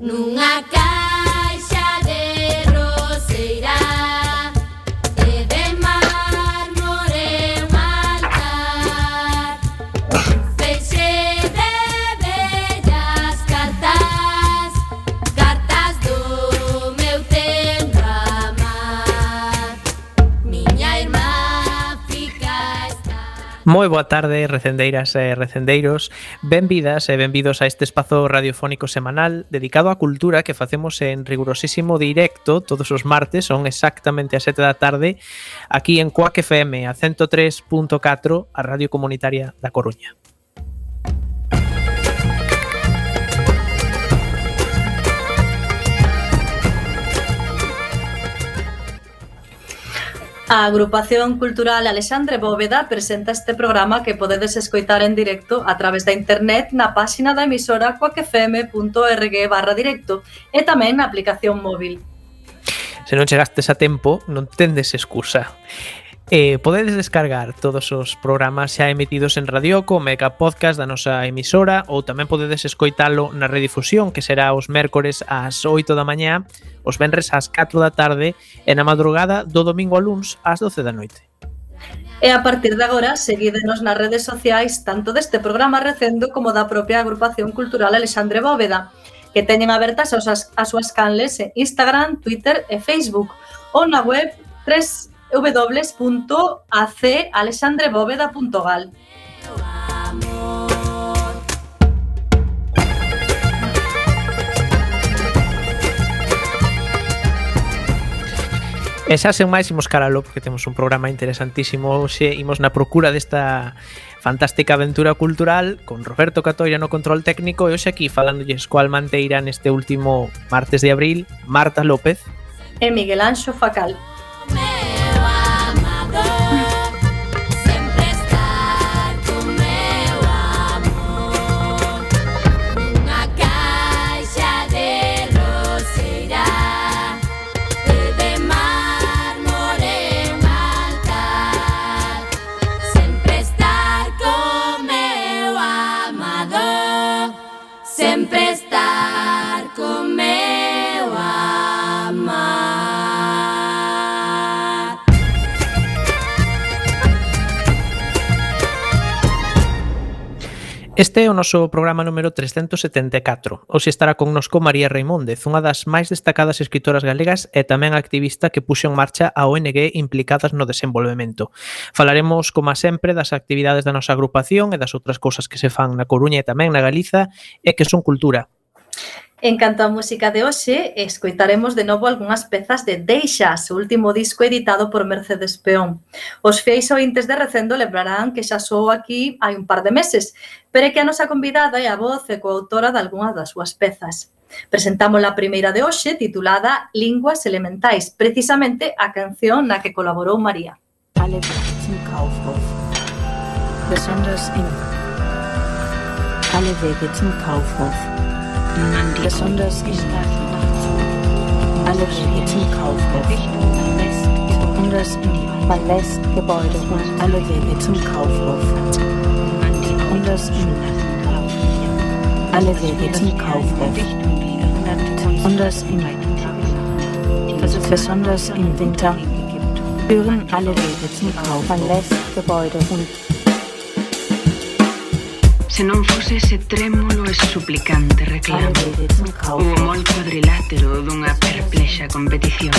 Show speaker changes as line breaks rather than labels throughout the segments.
nunha
Moi boa tarde, recendeiras e recendeiros. Benvidas e a este espazo radiofónico semanal dedicado á cultura que facemos en rigurosísimo directo todos os martes, son exactamente as 7 da tarde, aquí en Coac FM, a 103.4, a Radio Comunitaria da Coruña.
A Agrupación Cultural Alexandre Bóveda presenta este programa que podedes escoitar en directo a través da internet na páxina da emisora coacfm.org barra directo e tamén na aplicación móvil.
Se non chegastes a tempo, non tendes excusa. Eh, podedes descargar todos os programas xa emitidos en Radioco, Mega Podcast da nosa emisora ou tamén podedes escoitalo na redifusión que será os mércores ás 8 da mañá, os venres ás 4 da tarde e na madrugada do domingo a luns ás 12 da noite.
E a partir de agora, seguídenos nas redes sociais tanto deste programa recendo como da propia agrupación cultural Alexandre Bóveda, que teñen abertas as, as súas canles en Instagram, Twitter e Facebook ou na web 3 www.acalexandrebóveda.gal.
E xa sen máis imos caralo porque temos un programa interesantísimo Oxe imos na procura desta fantástica aventura cultural Con Roberto Catoira no control técnico E hoxe aquí falándolles coal Manteira neste último martes de abril Marta López.
E Miguel Anxo Facal.
Este é o noso programa número 374. Hoxe estará connosco María Reimóndez, unha das máis destacadas escritoras galegas e tamén activista que puxo en marcha a ONG implicadas no desenvolvemento. Falaremos, como sempre, das actividades da nosa agrupación e das outras cousas que se fan na Coruña e tamén na Galiza e que son cultura.
En canto á música de hoxe, escoitaremos de novo algunhas pezas de Deixas, o último disco editado por Mercedes Peón. Os fiéis ointes de Recendo lembrarán que xa sou aquí hai un par de meses, pero é que a nosa convidada é a voz e coautora de algunhas das súas pezas. Presentamos a primeira de hoxe, titulada Linguas Elementais, precisamente a canción na que colaborou María.
Alle zum Kaufhof, besonders in. Alle Wege zum Kaufhof. Besonders in alle Wege zum Kaufhof. Besonders in man lässt Gebäude und alle Wege zum Kaufhof. Besonders in alle Wege zum Kaufhof. Besonders in besonders im Winter führen alle Wege zum Kauf. Man lässt Gebäude und
Se non fose ese trémulo e suplicante reclamo O mol cuadrilátero dunha perplexa competición.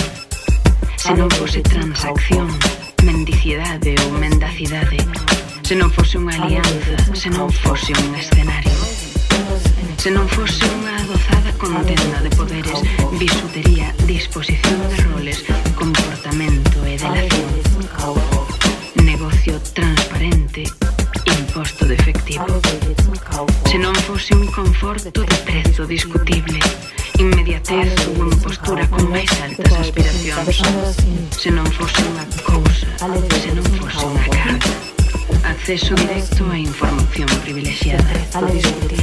Se non fose transacción, mendicidade ou mendacidade Se non fose unha alianza, se non fose un escenario. Se non fose unha adozada contenda de poderes Bisutería, disposición de roles, comportamento e delación. Negocio
trans
Se non fose un confort todo prezo discutible Inmediatez ou unha postura con máis altas aspiracións. Se non fose unha cousa, se non fose unha carga Acceso directo a información privilexiada.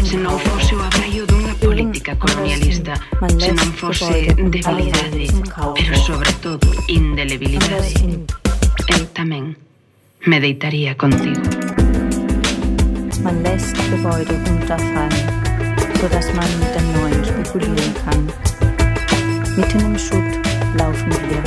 Se non fose o abraio dunha política colonialista Se non fose debilidade, pero sobre todo indelebilidade Eu tamén me deitaría contigo.
Man lässt Gebäude unterfallen. sodass man mit dem Neuen spekulieren kann. Mitten im Schutt laufen wir.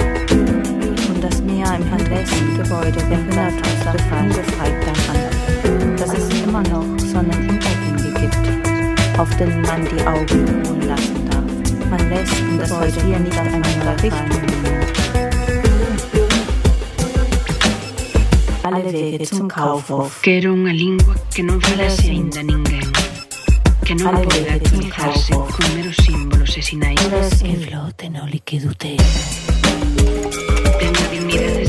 Und das Meer im Handelsgebäude erinnert uns ungefreit daran, dass es immer noch Sonnenuntergänge gibt, auf denen man die Augen ruhen lassen darf. Man lässt das Gebäude hier nicht einander richten. alle Wege zum Kaufhof.
Quero unha lingua que non falase aínda ninguén. Que non poida
comunicarse
con meros símbolos e sinais.
Que
flote no líquido
te. A dignidade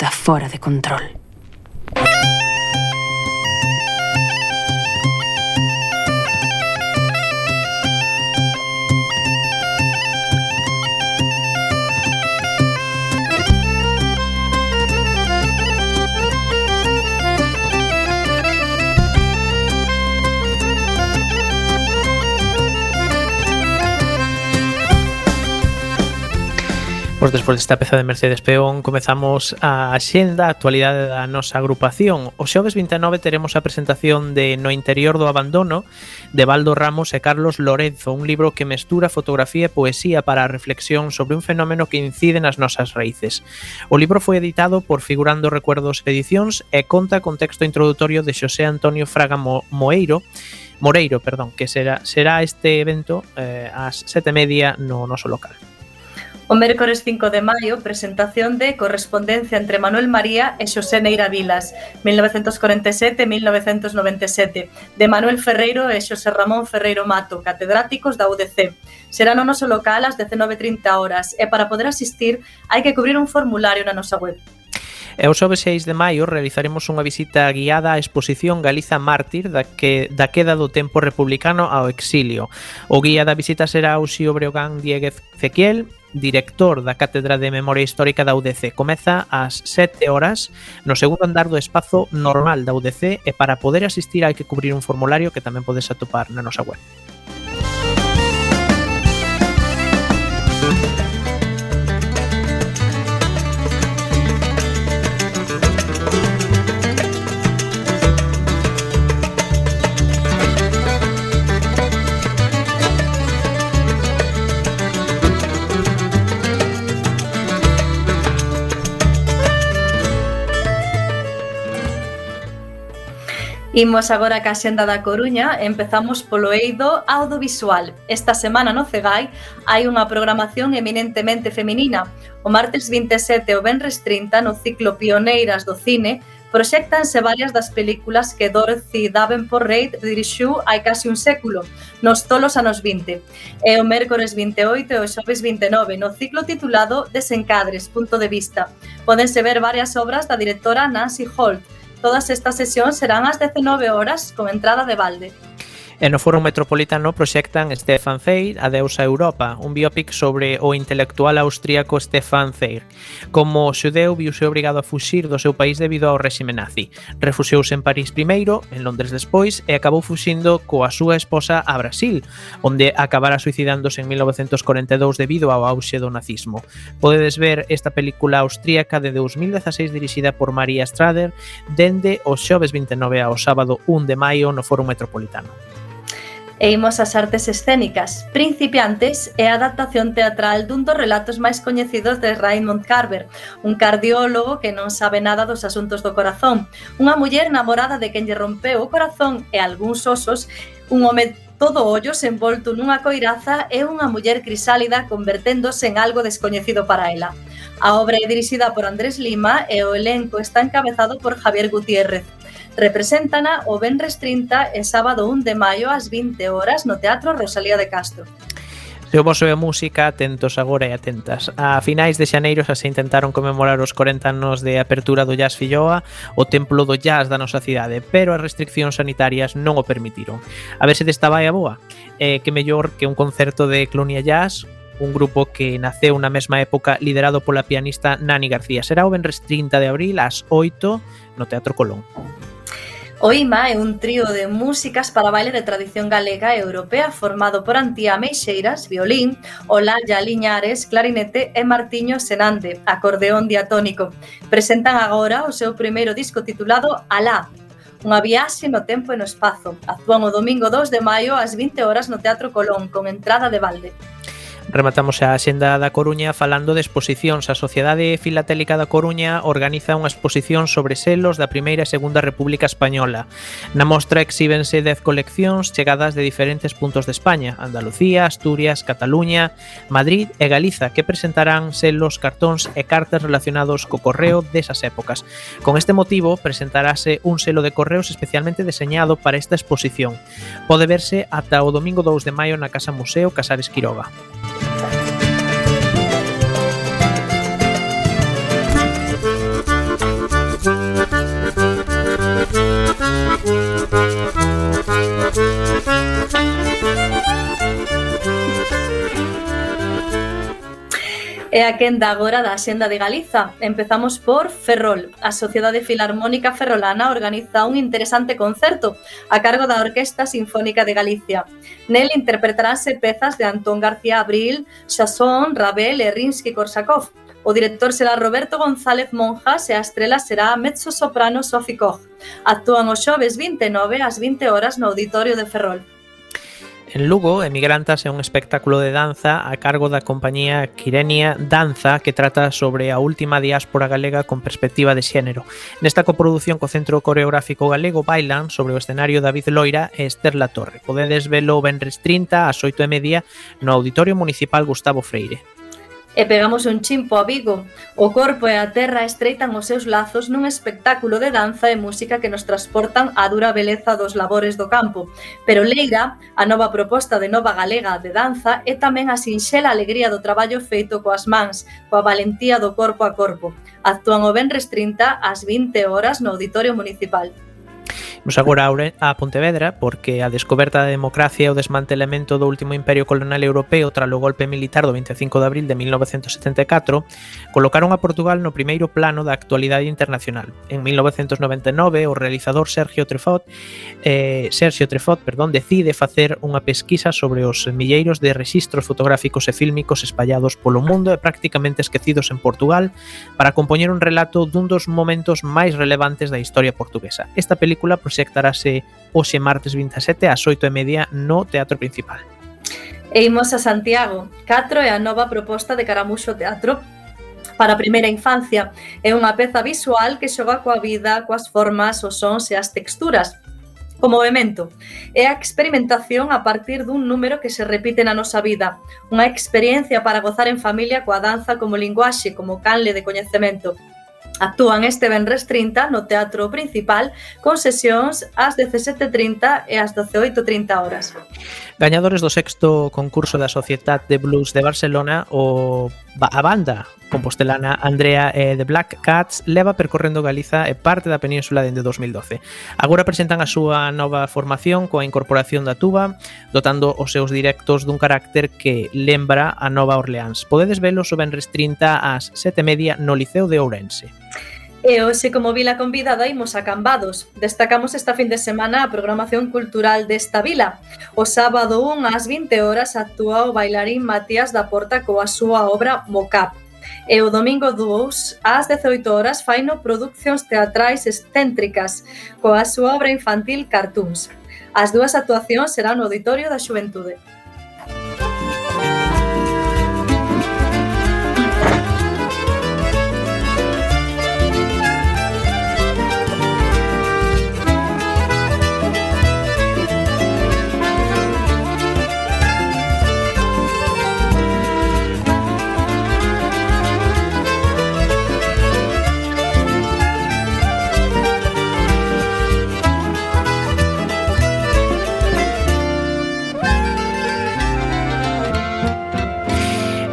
está fuera de control.
Pois despois desta peza de Mercedes Peón comezamos a xenda a actualidade da nosa agrupación. O xoves 29 teremos a presentación de No interior do abandono de Baldo Ramos e Carlos Lorenzo, un libro que mestura fotografía e poesía para a reflexión sobre un fenómeno que incide nas nosas raíces. O libro foi editado por Figurando Recuerdos Edicións e conta con texto introdutorio de Xosé Antonio Fraga Mo Moeiro Moreiro, perdón, que será será este evento eh, ás sete e media no noso local.
O mércores 5 de maio, presentación de correspondencia entre Manuel María e Xosé Neira Vilas, 1947-1997, de Manuel Ferreiro e Xosé Ramón Ferreiro Mato, catedráticos da UDC. Será no noso local ás 19.30 horas e para poder asistir hai que cubrir un formulario na nosa web.
E o xoves 6 de maio realizaremos unha visita guiada á exposición Galiza Mártir da, que, da queda do tempo republicano ao exilio. O guía da visita será Uxío Breogán Dieguez Cequiel director da Cátedra de Memoria Histórica da UDC. Comeza ás 7 horas no segundo andar do espazo normal da UDC e para poder asistir hai que cubrir un formulario que tamén podes atopar na nosa web.
Imos agora ca xenda da Coruña, empezamos polo eido audiovisual. Esta semana no Cegai hai unha programación eminentemente feminina. O martes 27 e o venres 30 no ciclo Pioneiras do Cine proxectanse varias das películas que Dorothy Davenport Reid dirixiu hai casi un século, nos tolos anos 20. E o mércores 28 e o xoves 29, no ciclo titulado Desencadres, punto de vista. Pódense ver varias obras da directora Nancy Holt, Todas estas sesións serán ás 19 horas con entrada de balde.
E no Foro Metropolitano proxectan Stefan Zweig, A deusa Europa, un biopic sobre o intelectual austríaco Stefan Zweig. Como xudeu viuse obrigado a fuxir do seu país debido ao réxime nazi. Refuxiouse en París primeiro, en Londres despois e acabou fuxindo coa súa esposa a Brasil, onde acabara suicidándose en 1942 debido ao auxe do nazismo. Podedes ver esta película austríaca de 2016 dirixida por María Strader dende o xoves 29 ao sábado 1 de maio no Foro Metropolitano
e imos ás artes escénicas, principiantes e a adaptación teatral dun dos relatos máis coñecidos de Raymond Carver, un cardiólogo que non sabe nada dos asuntos do corazón, unha muller namorada de quen lle rompeu o corazón e algúns osos, un home todo ollos envolto nunha coiraza e unha muller crisálida converténdose en algo descoñecido para ela. A obra é dirixida por Andrés Lima e o elenco está encabezado por Javier Gutiérrez, Represéntana o Benres 30 e sábado 1 de maio ás 20 horas no Teatro Rosalía de Castro.
Se o vosso é música, atentos agora e atentas. A finais de xaneiro xa se intentaron conmemorar os 40 anos de apertura do Jazz Filloa, o templo do jazz da nosa cidade, pero as restriccións sanitarias non o permitiron. A ver se desta vai a boa. Eh, que mellor que un concerto de Clonia Jazz, un grupo que naceu na mesma época liderado pola pianista Nani García. Será o Benres 30 de abril ás 8 no Teatro Colón.
O IMA é un trío de músicas para baile de tradición galega e europea formado por Antía Meixeiras, violín, Olalla Liñares, clarinete e Martiño Senande, acordeón diatónico. Presentan agora o seu primeiro disco titulado Alá, unha viaxe no tempo e no espazo. Actúan o domingo 2 de maio ás 20 horas no Teatro Colón, con entrada de balde.
Rematamos a Xenda da Coruña falando de exposicións. A Sociedade Filatélica da Coruña organiza unha exposición sobre selos da Primeira e Segunda República Española. Na mostra exíbense 10 coleccións chegadas de diferentes puntos de España, Andalucía, Asturias, Cataluña, Madrid e Galiza, que presentarán selos, cartóns e cartas relacionados co correo desas épocas. Con este motivo, presentarase un selo de correos especialmente deseñado para esta exposición. Pode verse ata o domingo 2 de maio na Casa Museo Casares Quiroga. Bye.
é a quenda agora da Axenda de Galiza. Empezamos por Ferrol. A Sociedade Filarmónica Ferrolana organiza un interesante concerto a cargo da Orquesta Sinfónica de Galicia. Nel interpretaránse pezas de Antón García Abril, Chasson, Ravel e Rinsky-Korsakov. O director será Roberto González Monjas e a estrela será a mezzo-soprano Sophie Koch. Actúan os xoves 29 ás 20 horas no Auditorio de Ferrol.
En Lugo, Emigrantas é un espectáculo de danza a cargo da compañía Quirenia Danza que trata sobre a última diáspora galega con perspectiva de xénero. Nesta coproducción co Centro Coreográfico Galego bailan sobre o escenario David Loira e Esther La Torre. Podedes velo o Benres 30 ás 8 e media no Auditorio Municipal Gustavo Freire
e pegamos un chimpo a Vigo. O corpo e a terra estreitan os seus lazos nun espectáculo de danza e música que nos transportan á dura beleza dos labores do campo. Pero Leira, a nova proposta de Nova Galega de danza, é tamén a sinxela alegría do traballo feito coas mans, coa valentía do corpo a corpo. Actúan o Benres 30 ás 20 horas no Auditorio Municipal.
Imos agora a Pontevedra porque a descoberta da democracia e o desmantelamento do último imperio colonial europeo tras o golpe militar do 25 de abril de 1974 colocaron a Portugal no primeiro plano da actualidade internacional. En 1999 o realizador Sergio Trefot eh, Sergio Trefot, perdón, decide facer unha pesquisa sobre os milleiros de registros fotográficos e fílmicos espallados polo mundo e prácticamente esquecidos en Portugal para compoñer un relato dun dos momentos máis relevantes da historia portuguesa. Esta película proxectarase hoxe martes 27 ás 8 e media no Teatro Principal.
E imos a Santiago. 4 é a nova proposta de Caramuxo Teatro para a primeira infancia. É unha peza visual que xoga coa vida, coas formas, os sons e as texturas o movimento. É a experimentación a partir dun número que se repite na nosa vida. Unha experiencia para gozar en familia coa danza como linguaxe, como canle de coñecemento. Actúan este venres 30 no Teatro Principal con sesións ás 17.30 e ás 18.30 horas.
Gañadores do sexto concurso da Sociedad de Blues de Barcelona o a banda compostelana Andrea eh, e de Black Cats leva percorrendo Galiza e parte da península dende 2012. Agora presentan a súa nova formación coa incorporación da tuba, dotando os seus directos dun carácter que lembra a Nova Orleans. Podedes velos o Benres 30 ás 7:30 no Liceo de Ourense.
E hoxe, como vila convidada, imos a Cambados. Destacamos esta fin de semana a programación cultural desta vila. O sábado 1 ás 20 horas actúa o bailarín Matías da Porta coa súa obra Mocap e o domingo 2 ás 18 horas faino producións teatrais excéntricas coa súa obra infantil Cartoons. As dúas actuacións serán no Auditorio da Xuventude.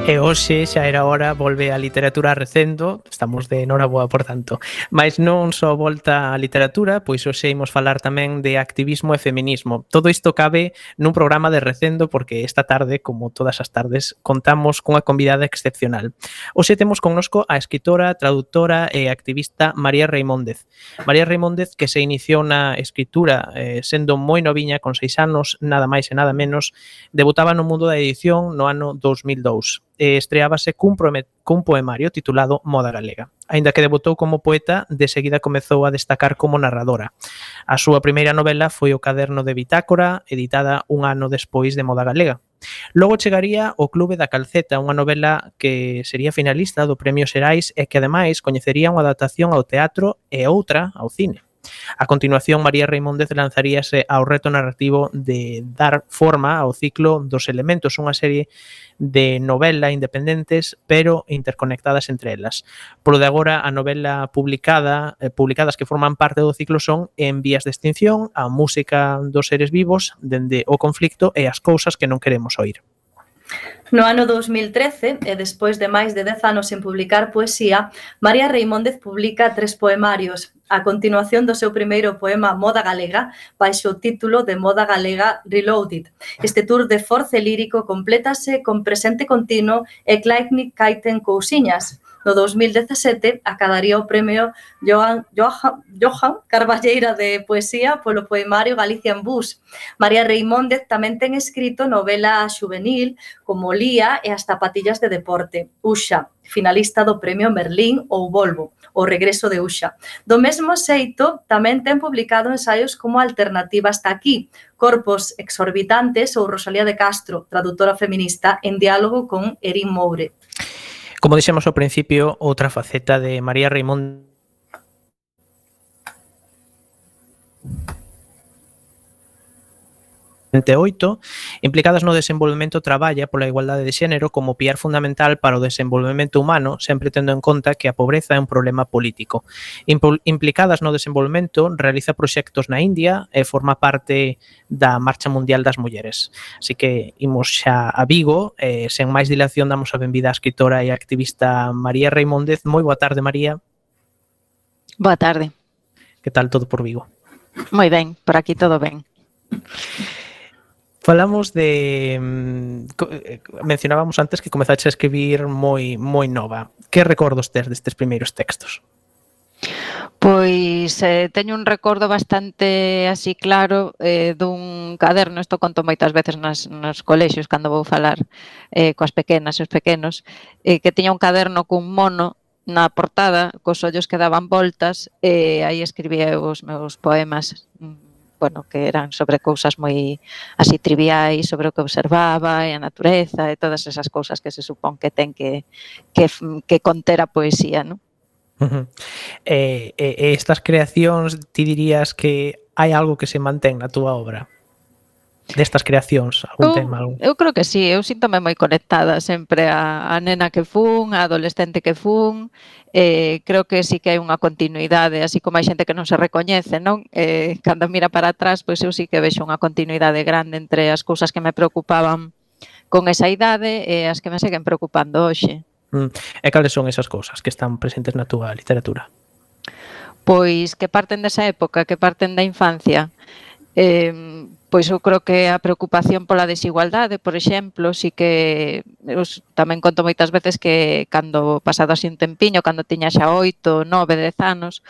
E hoxe xa era hora volve a literatura recendo, estamos de noraboa por tanto. Mais non só volta a literatura, pois hoxe imos falar tamén de activismo e feminismo. Todo isto cabe nun programa de recendo porque esta tarde, como todas as tardes, contamos cunha convidada excepcional. Hoxe temos connosco a escritora, traductora e activista María Reimóndez. María Reimóndez que se iniciou na escritura eh, sendo moi noviña con seis anos, nada máis e nada menos, debutaba no mundo da edición no ano 2002 eh, estreábase cun, cun poemario titulado Moda Galega. Aínda que debutou como poeta, de seguida comezou a destacar como narradora. A súa primeira novela foi o Caderno de Bitácora, editada un ano despois de Moda Galega. Logo chegaría O Clube da Calceta, unha novela que sería finalista do Premio Xerais e que ademais coñecería unha adaptación ao teatro e outra ao cine. A continuación, María Reimóndez lanzaríase ao reto narrativo de dar forma ao ciclo dos elementos, unha serie de novela independentes pero interconectadas entre elas. Por de agora, a novela publicada, eh, publicadas que forman parte do ciclo son En vías de extinción, a música dos seres vivos, dende o conflicto e as cousas que non queremos oír.
No ano 2013, e despois de máis de 10 anos sen publicar poesía, María Reimóndez publica tres poemarios, a continuación do seu primeiro poema Moda Galega, baixo o título de Moda Galega Reloaded. Este tour de force lírico complétase con presente continuo e Kleitnik Kaiten Cousiñas, no 2017 acadaría o premio Joan, Johan, Johan Carballeira de Poesía polo poemario Galicia en Bus. María Reimóndez tamén ten escrito novela juvenil como Lía e as zapatillas de deporte, Uxa, finalista do Premio Merlín ou Volvo, o regreso de Uxa. Do mesmo xeito, tamén ten publicado ensaios como Alternativa hasta aquí, Corpos exorbitantes ou Rosalía de Castro, traductora feminista, en diálogo con Erin Moure.
Como dixemos ao principio, outra faceta de María Raimond implicadas no desenvolvemento traballa pola igualdade de xénero como piar fundamental para o desenvolvemento humano, sempre tendo en conta que a pobreza é un problema político. Implicadas no desenvolvemento realiza proxectos na India e forma parte da Marcha Mundial das Mulleres. Así que imos xa a Vigo, e sen máis dilación damos a benvida á escritora e activista María Reimóndez. Moi boa tarde, María.
Boa tarde.
Que tal todo por Vigo?
Moi ben, por aquí todo ben.
Falamos de mm, eh, mencionábamos antes que comezaches a escribir moi moi nova. Que recordos tes destes primeiros textos?
Pois eh, teño un recordo bastante así claro eh, dun caderno, isto conto moitas veces nas, nos colexios cando vou falar eh, coas pequenas e os pequenos, eh, que tiña un caderno cun mono na portada, cos ollos que daban voltas, e eh, aí escribía os meus poemas mm, bueno, que eran sobre cousas moi así triviais, sobre o que observaba e a natureza e todas esas cousas que se supón que ten que, que, que conter a poesía, non?
Uh eh, -huh. eh, eh, estas creacións, ti dirías que hai algo que se mantén na túa obra? destas creacións, algún
eu,
tema? Algún...
Eu creo que sí, eu síntome moi conectada sempre a, a nena que fun, a adolescente que fun, eh, creo que sí que hai unha continuidade, así como hai xente que non se recoñece, non? Eh, cando mira para atrás, pois eu sí que vexo unha continuidade grande entre as cousas que me preocupaban con esa idade e as que me seguen preocupando hoxe.
Mm. E cales son esas cousas que están presentes na túa literatura?
Pois que parten desa época, que parten da infancia, eh, pois eu creo que a preocupación pola desigualdade, por exemplo, si que eu tamén conto moitas veces que cando pasado así un tempiño, cando tiña xa oito, nove, dez anos,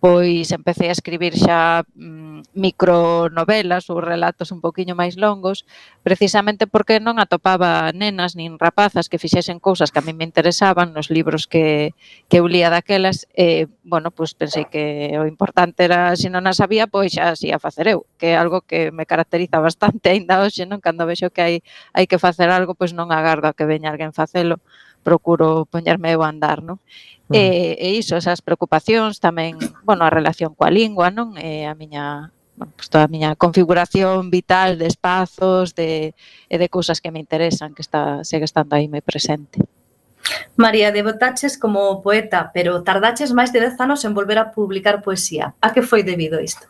pois empecé a escribir xa mm, micronovelas ou relatos un poquinho máis longos, precisamente porque non atopaba nenas nin rapazas que fixesen cousas que a mí me interesaban nos libros que, que eu lía daquelas, e, bueno, pois pensei que o importante era, se non a sabía, pois xa así a facer eu, que é algo que me caracteriza bastante aínda hoxe, non? Cando vexo que hai, hai que facer algo, pois non agardo a que veña alguén facelo procuro poñerme eu a andar, non?
Uh.
E, e iso, esas preocupacións tamén, bueno, a relación coa lingua, non? E a miña bueno, pues toda a miña configuración vital de espazos, de, e de cousas que me interesan, que está, segue estando aí moi presente.
María, debutaches como poeta, pero tardaches máis de 10 anos en volver a publicar poesía. A que foi debido isto?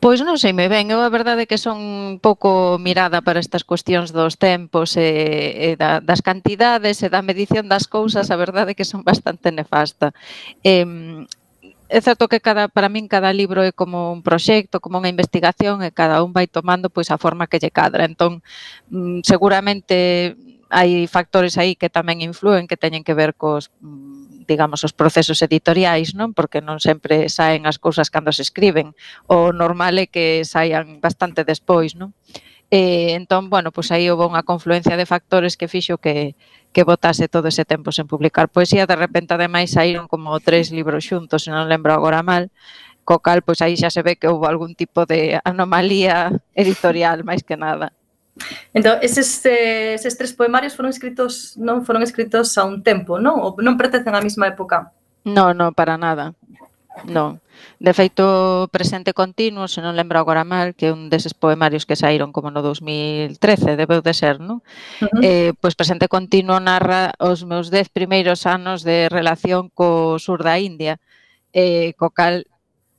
Pois non sei moi ben, eu a verdade é que son un pouco mirada para estas cuestións dos tempos e, e da, das cantidades e da medición das cousas, a verdade é que son bastante nefasta. E, é certo que cada para min cada libro é como un proxecto, como unha investigación e cada un vai tomando pois a forma que lle cadra. Entón, mm, seguramente hai factores aí que tamén influen, que teñen que ver cos mm, digamos, os procesos editoriais, non? Porque non sempre saen as cousas cando se escriben. O normal é que saian bastante despois, non? E, entón, bueno, pois aí houve unha confluencia de factores que fixo que, que botase todo ese tempo sen publicar poesía. De repente, ademais, saíron como tres libros xuntos, se non lembro agora mal, co cal, pois aí xa se ve que houve algún tipo de anomalía editorial, máis que nada.
Entón, eses, eh, eses tres poemarios foron escritos non foron escritos a un tempo, non? Ou non pertencen á mesma época?
Non, non, para nada. Non. De feito, presente continuo, se non lembro agora mal, que un deses poemarios que saíron como no 2013, debeu de ser, non?
Uh -huh.
eh, pois presente continuo narra os meus dez primeiros anos de relación co sur da India, eh, co cal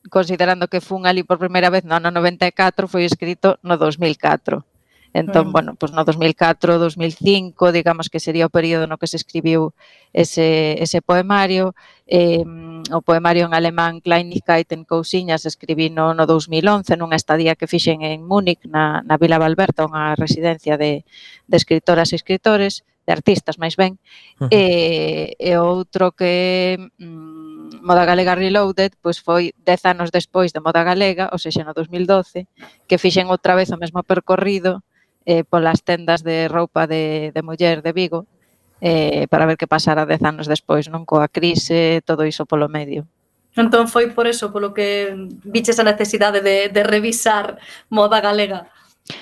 considerando que fun ali por primeira vez no ano 94, foi escrito no 2004. Entón,
mm.
bueno, pois no 2004, 2005, digamos que sería o período no que se escribiu ese, ese poemario. Eh, o poemario en alemán Kleinigkeit en Cousiñas escribí no, no 2011 nunha estadía que fixen en Múnich na, na Vila Valberta, unha residencia de, de escritoras e escritores, de artistas máis ben.
Uh -huh.
E, e outro que mm, Moda Galega Reloaded pois foi 10 anos despois de Moda Galega, ou seja, no 2012, que fixen outra vez o mesmo percorrido eh, polas tendas de roupa de, de muller de Vigo eh, para ver que pasara dez anos despois, non coa crise, todo iso polo medio.
Entón foi por eso, polo que viches a necesidade de, de revisar moda galega.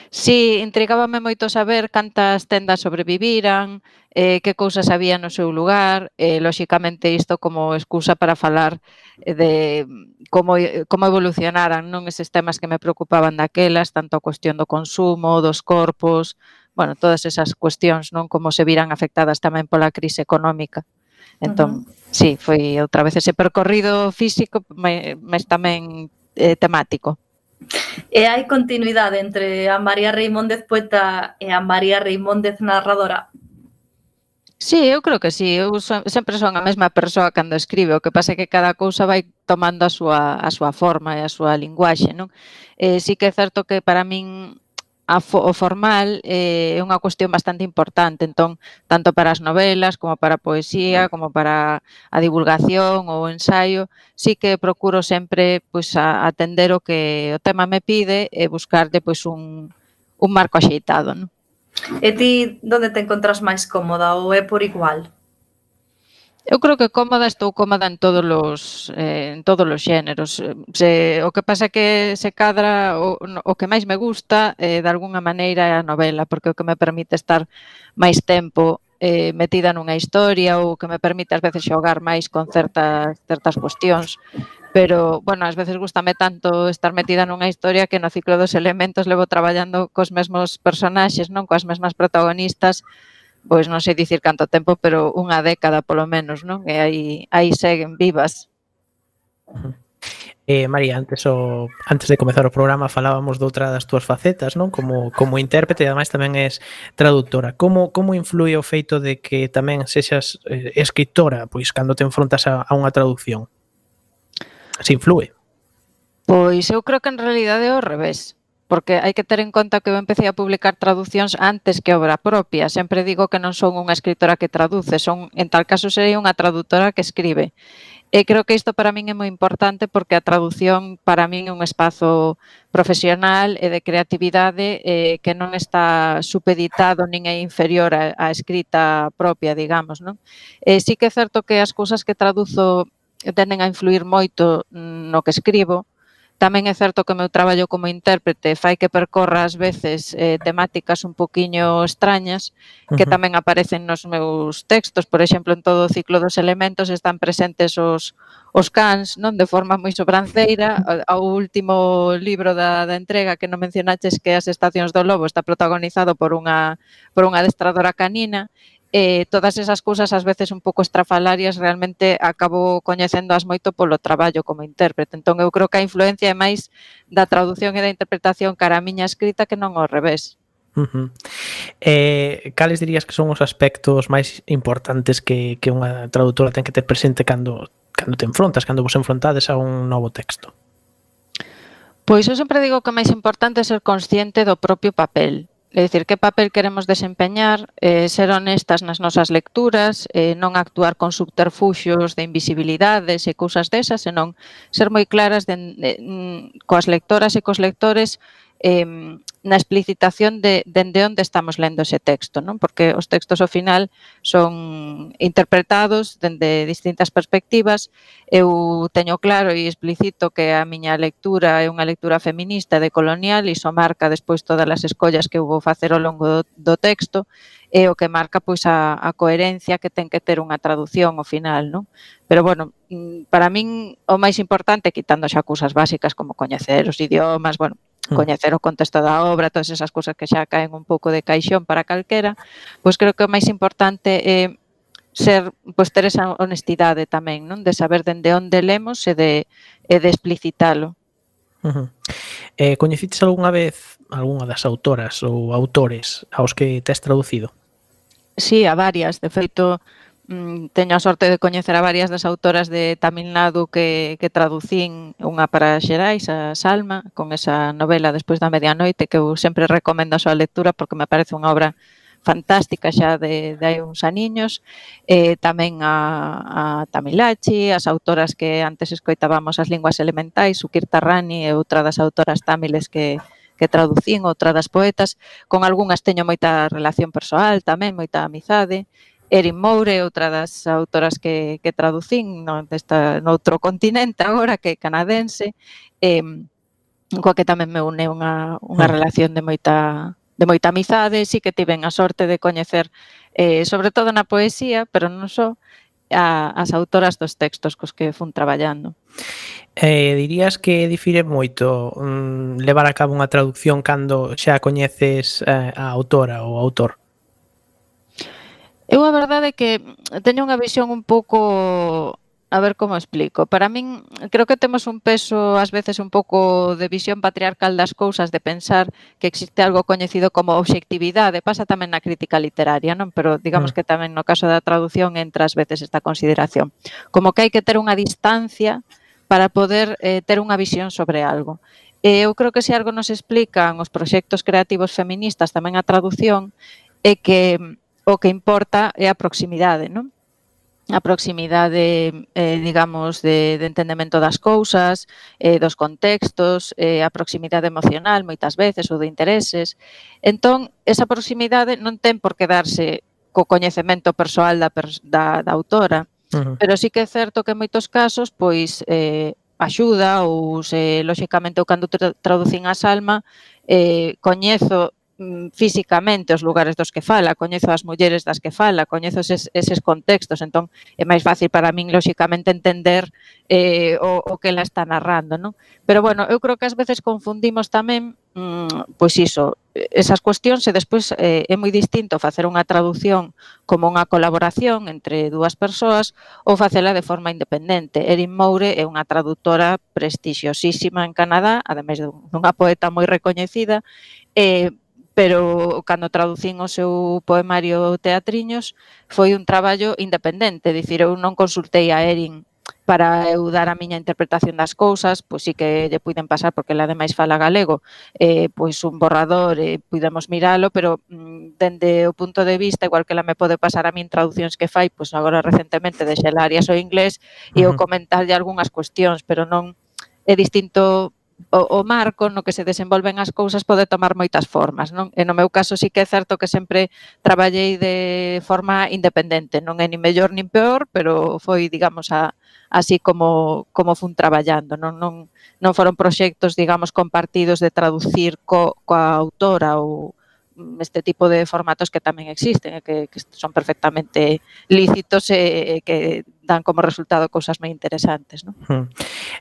Si, sí, intrigábame moito saber cantas tendas sobreviviran, eh, que cousas había no seu lugar, eh, lóxicamente isto como excusa para falar eh, de como, como evolucionaran non eses temas que me preocupaban daquelas, tanto a cuestión do consumo, dos corpos, bueno, todas esas cuestións non como se viran afectadas tamén pola crise económica. Entón, uh -huh. sí, foi outra vez ese percorrido físico, mas tamén eh, temático.
E hai continuidade entre a María Reimóndez poeta e a María Reimóndez narradora?
Sí, eu creo que sí. Eu son, sempre son a mesma persoa cando escribe. O que pasa é que cada cousa vai tomando a súa, a súa forma e a súa linguaxe. Non? Eh, sí que é certo que para min a fo, o formal eh, é unha cuestión bastante importante, entón, tanto para as novelas, como para a poesía, como para a divulgación ou o ensaio, sí que procuro sempre pois, a, atender o que o tema me pide e buscarlle pois, un, un marco axeitado. Non?
E ti, onde te encontras máis cómoda ou é por igual?
Eu creo que cómoda estou cómoda en todos os eh, en todos os xéneros. Se o que pasa que se cadra o, o que máis me gusta eh de algunha maneira é a novela, porque o que me permite estar máis tempo eh metida nunha historia ou que me permite ás veces xogar máis con certas certas cuestións. Pero, bueno, ás veces gustame tanto estar metida nunha historia que no ciclo dos elementos levo traballando cos mesmos personaxes, non coas mesmas protagonistas, pois non sei dicir canto tempo, pero unha década polo menos, non? E aí, aí seguen vivas.
Eh, María, antes o antes de comezar o programa falábamos doutra das túas facetas, non? Como como intérprete e ademais tamén és traductora. Como como influe o feito de que tamén sexas eh, escritora, pois cando te enfrontas a, a unha traducción? Se influe?
Pois eu creo que en realidade é o revés porque hai que ter en conta que eu empecé a publicar traduccións antes que obra propia. Sempre digo que non son unha escritora que traduce, son en tal caso sería unha traductora que escribe. E creo que isto para min é moi importante porque a traducción para min é un espazo profesional e de creatividade eh, que non está supeditado nin é inferior a, a escrita propia, digamos. Non? E sí que é certo que as cousas que traduzo tenden a influir moito mm, no que escribo, Tamén é certo que o meu traballo como intérprete fai que percorra ás veces eh, temáticas un poquiño extrañas que tamén aparecen nos meus textos. Por exemplo, en todo o ciclo dos elementos están presentes os, os cans, non de forma moi sobranceira. O último libro da, da entrega que non mencionaches que as estacións do lobo está protagonizado por unha, por unha adestradora canina eh, todas esas cousas ás veces un pouco estrafalarias realmente acabo coñecendoas moito polo traballo como intérprete. Entón eu creo que a influencia é máis da traducción e da interpretación cara a miña escrita que non ao revés.
Uh -huh. eh, cales dirías que son os aspectos máis importantes que, que unha traductora ten que ter presente cando, cando te enfrontas, cando vos enfrontades a un novo texto?
Pois eu sempre digo que o máis importante é ser consciente do propio papel É dicir, que papel queremos desempeñar, eh, ser honestas nas nosas lecturas, eh, non actuar con subterfuxos de invisibilidades e cousas desas, senón ser moi claras de, de, de coas lectoras e cos lectores eh, na explicitación de dende onde estamos lendo ese texto, non? Porque os textos ao final son interpretados dende distintas perspectivas. Eu teño claro e explicito que a miña lectura é unha lectura feminista de colonial e iso marca despois todas as escollas que eu vou facer ao longo do, do texto e o que marca pois a, a coherencia que ten que ter unha tradución ao final, non? Pero bueno, mm, para min o máis importante, quitando xa cousas básicas como coñecer os idiomas, bueno, Mm. coñecer o contexto da obra, todas esas cousas que xa caen un pouco de caixón para calquera, pois creo que o máis importante é ser, pois ter esa honestidade tamén, non? De saber dende onde lemos e de, e de explicitalo.
Uh -huh. eh, coñecites algunha vez algunha das autoras ou autores aos que tes traducido?
Sí, a varias. De feito, Mm, teño a sorte de coñecer a varias das autoras de Tamil Nadu que, que traducín unha para Xerais, a Salma, con esa novela Despois da medianoite, que eu sempre recomendo a súa lectura porque me parece unha obra fantástica xa de, de hai uns aniños, eh, tamén a, a Tamilachi, as autoras que antes escoitábamos as linguas elementais, Sukir Tarrani e outra das autoras tamiles que, que traducín, outra das poetas, con algunhas teño moita relación persoal tamén, moita amizade, Erin Moure é outra das autoras que, que traducín no, desta, noutro continente agora que é canadense eh, coa que tamén me une unha, unha hmm. relación de moita de moita amizade, sí que tiven a sorte de coñecer, eh, sobre todo na poesía, pero non só, a, as autoras dos textos cos que fun traballando.
Eh, dirías que difire moito mm, levar a cabo unha traducción cando xa coñeces eh, a autora ou autor?
Eu a verdade é que teño unha visión un pouco A ver como explico. Para min, creo que temos un peso, ás veces, un pouco de visión patriarcal das cousas, de pensar que existe algo coñecido como obxectividade. Pasa tamén na crítica literaria, non? Pero digamos mm. que tamén no caso da traducción entra ás veces esta consideración. Como que hai que ter unha distancia para poder eh, ter unha visión sobre algo. E eu creo que se algo nos explican os proxectos creativos feministas, tamén a traducción, é que o que importa é a proximidade, non? a proximidade, eh, digamos, de, de entendemento das cousas, eh, dos contextos, eh, a proximidade emocional moitas veces ou de intereses. Entón, esa proximidade non ten por que darse co coñecemento persoal da, da, da autora, uh -huh. pero sí que é certo que en moitos casos, pois, eh, axuda ou se, lóxicamente, eu cando traducín a Salma, eh, coñezo Mm, físicamente os lugares dos que fala, coñezo as mulleres das que fala, coñezo eses, eses contextos, entón é máis fácil para min lóxicamente entender eh, o, o que ela está narrando, non? Pero bueno, eu creo que ás veces confundimos tamén mm, pois iso, esas cuestións e despois eh, é moi distinto facer unha traducción como unha colaboración entre dúas persoas ou facela de forma independente. Erin Moure é unha traductora prestixiosísima en Canadá, ademais dunha poeta moi recoñecida, eh, pero cando traducín o seu poemario Teatriños foi un traballo independente, dicir, eu non consultei a Erin para eu dar a miña interpretación das cousas, pois sí que lle puiden pasar porque ela ademais fala galego, eh, pois un borrador, eh, pudemos miralo, pero mm, dende o punto de vista, igual que ela me pode pasar a min traduccións que fai, pois agora recentemente de Xelarias o inglés e eu comentarlle algunhas cuestións, pero non é distinto o, o marco no que se desenvolven as cousas pode tomar moitas formas, non? E no meu caso sí que é certo que sempre traballei de forma independente, non é ni mellor nin peor, pero foi, digamos, a, así como, como fun traballando, non, non, non foron proxectos, digamos, compartidos de traducir co, coa autora ou, este tipo de formatos que tamén existen e que, que son perfectamente lícitos e, e que dan como resultado cousas moi interesantes. Non?
Hmm.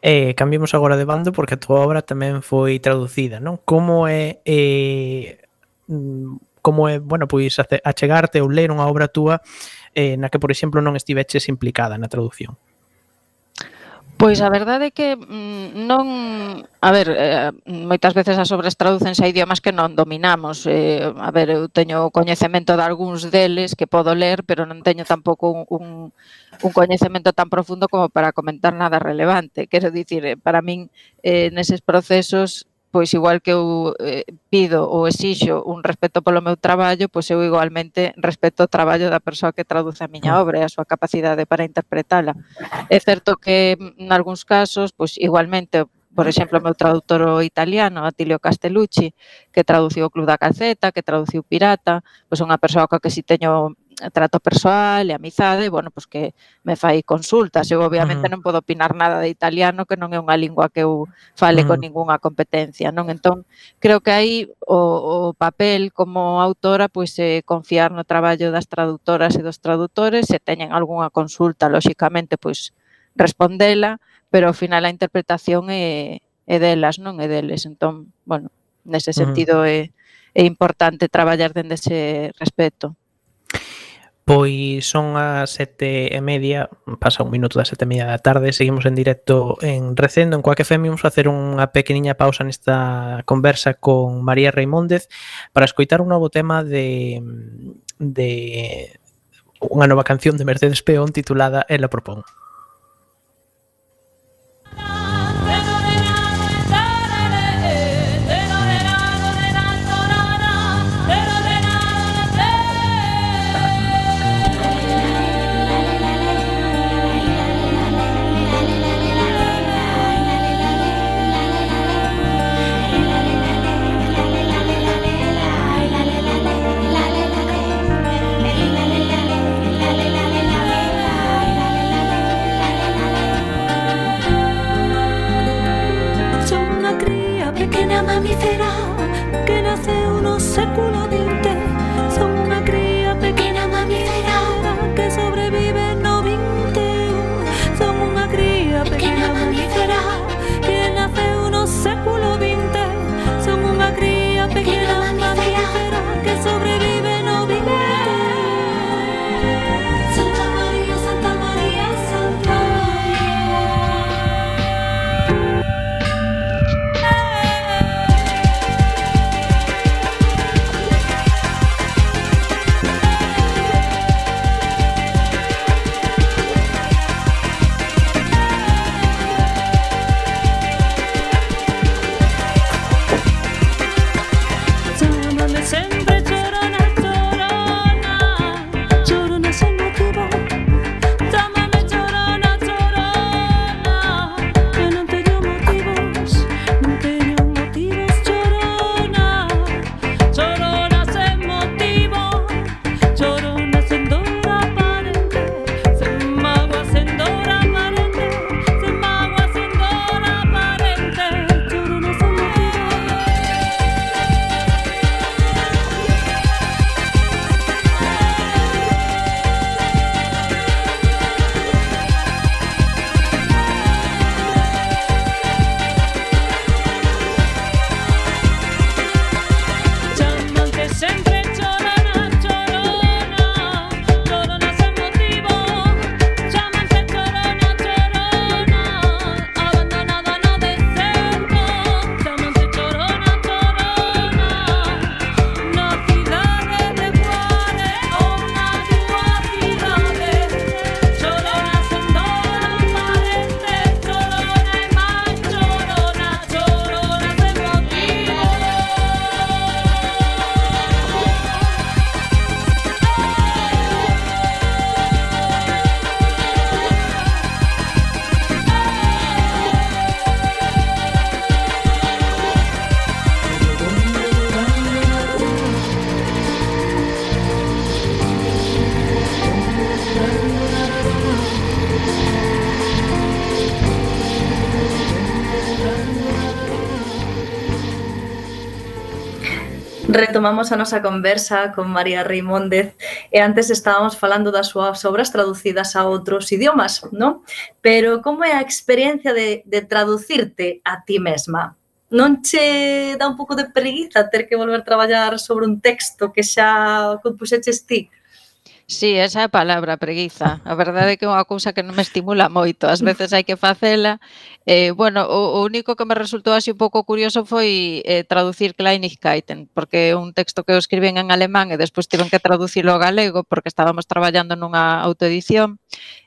Eh, cambiemos agora de bando porque a túa obra tamén foi traducida, non? Como é eh, mm, como é, bueno, pois achegarte ou ler unha obra túa eh, na que, por exemplo, non estiveches implicada na traducción?
Pois a verdade é que mm, non, a ver, eh, moitas veces as obras tradúcense a idiomas que non dominamos. Eh, a ver, eu teño coñecemento de algúns deles que podo ler, pero non teño tampouco un, un, un coñecemento tan profundo como para comentar nada relevante. Quero dicir, eh, para min, neses procesos, pois igual que eu eh, pido ou exixo un respeto polo meu traballo, pois eu igualmente respeto o traballo da persoa que traduce a miña
ah.
obra e a súa capacidade para interpretala. É certo que en algúns casos, pois igualmente por exemplo, o meu traductor italiano, Atilio Castellucci, que traduciu o Club da Calceta, que traduciu Pirata, pois é unha persoa coa que si teño trato persoal e amizade, bueno, pois que me fai consultas. Eu obviamente
mm.
non podo opinar nada de italiano, que non é unha lingua que eu fale mm.
con
ningunha competencia, non? Entón, creo que aí o, o papel como autora pois é confiar no traballo das traductoras e dos tradutores, se teñen algunha consulta, lóxicamente, pois respondela, pero ao final a interpretación é, é delas, non é deles. Entón, bueno, nese sentido é, é importante traballar dende ese respeto.
Pois son as sete e media, pasa un minuto das sete e media da tarde, seguimos en directo en Recendo, en Coaque FM, vamos facer unha pequeniña pausa nesta conversa con María Reimóndez para escoitar un novo tema de, de unha nova canción de Mercedes Peón titulada Ela propón.
retomamos a nosa conversa con María Reimóndez e antes estábamos falando das súas obras traducidas a outros idiomas, non? Pero como é a experiencia de, de traducirte a ti mesma? Non che dá un pouco de preguiza ter que volver a traballar sobre un texto que xa compuxeches ti?
Sí, esa é a palabra, preguiza. A verdade é que é unha cousa que non me estimula moito. Ás veces hai que facela. Eh, bueno, o, o único que me resultou así un pouco curioso foi eh, traducir Kleinigkeiten, porque é un texto que eu escriben en alemán e despois tiven que traducilo ao galego porque estábamos traballando nunha autoedición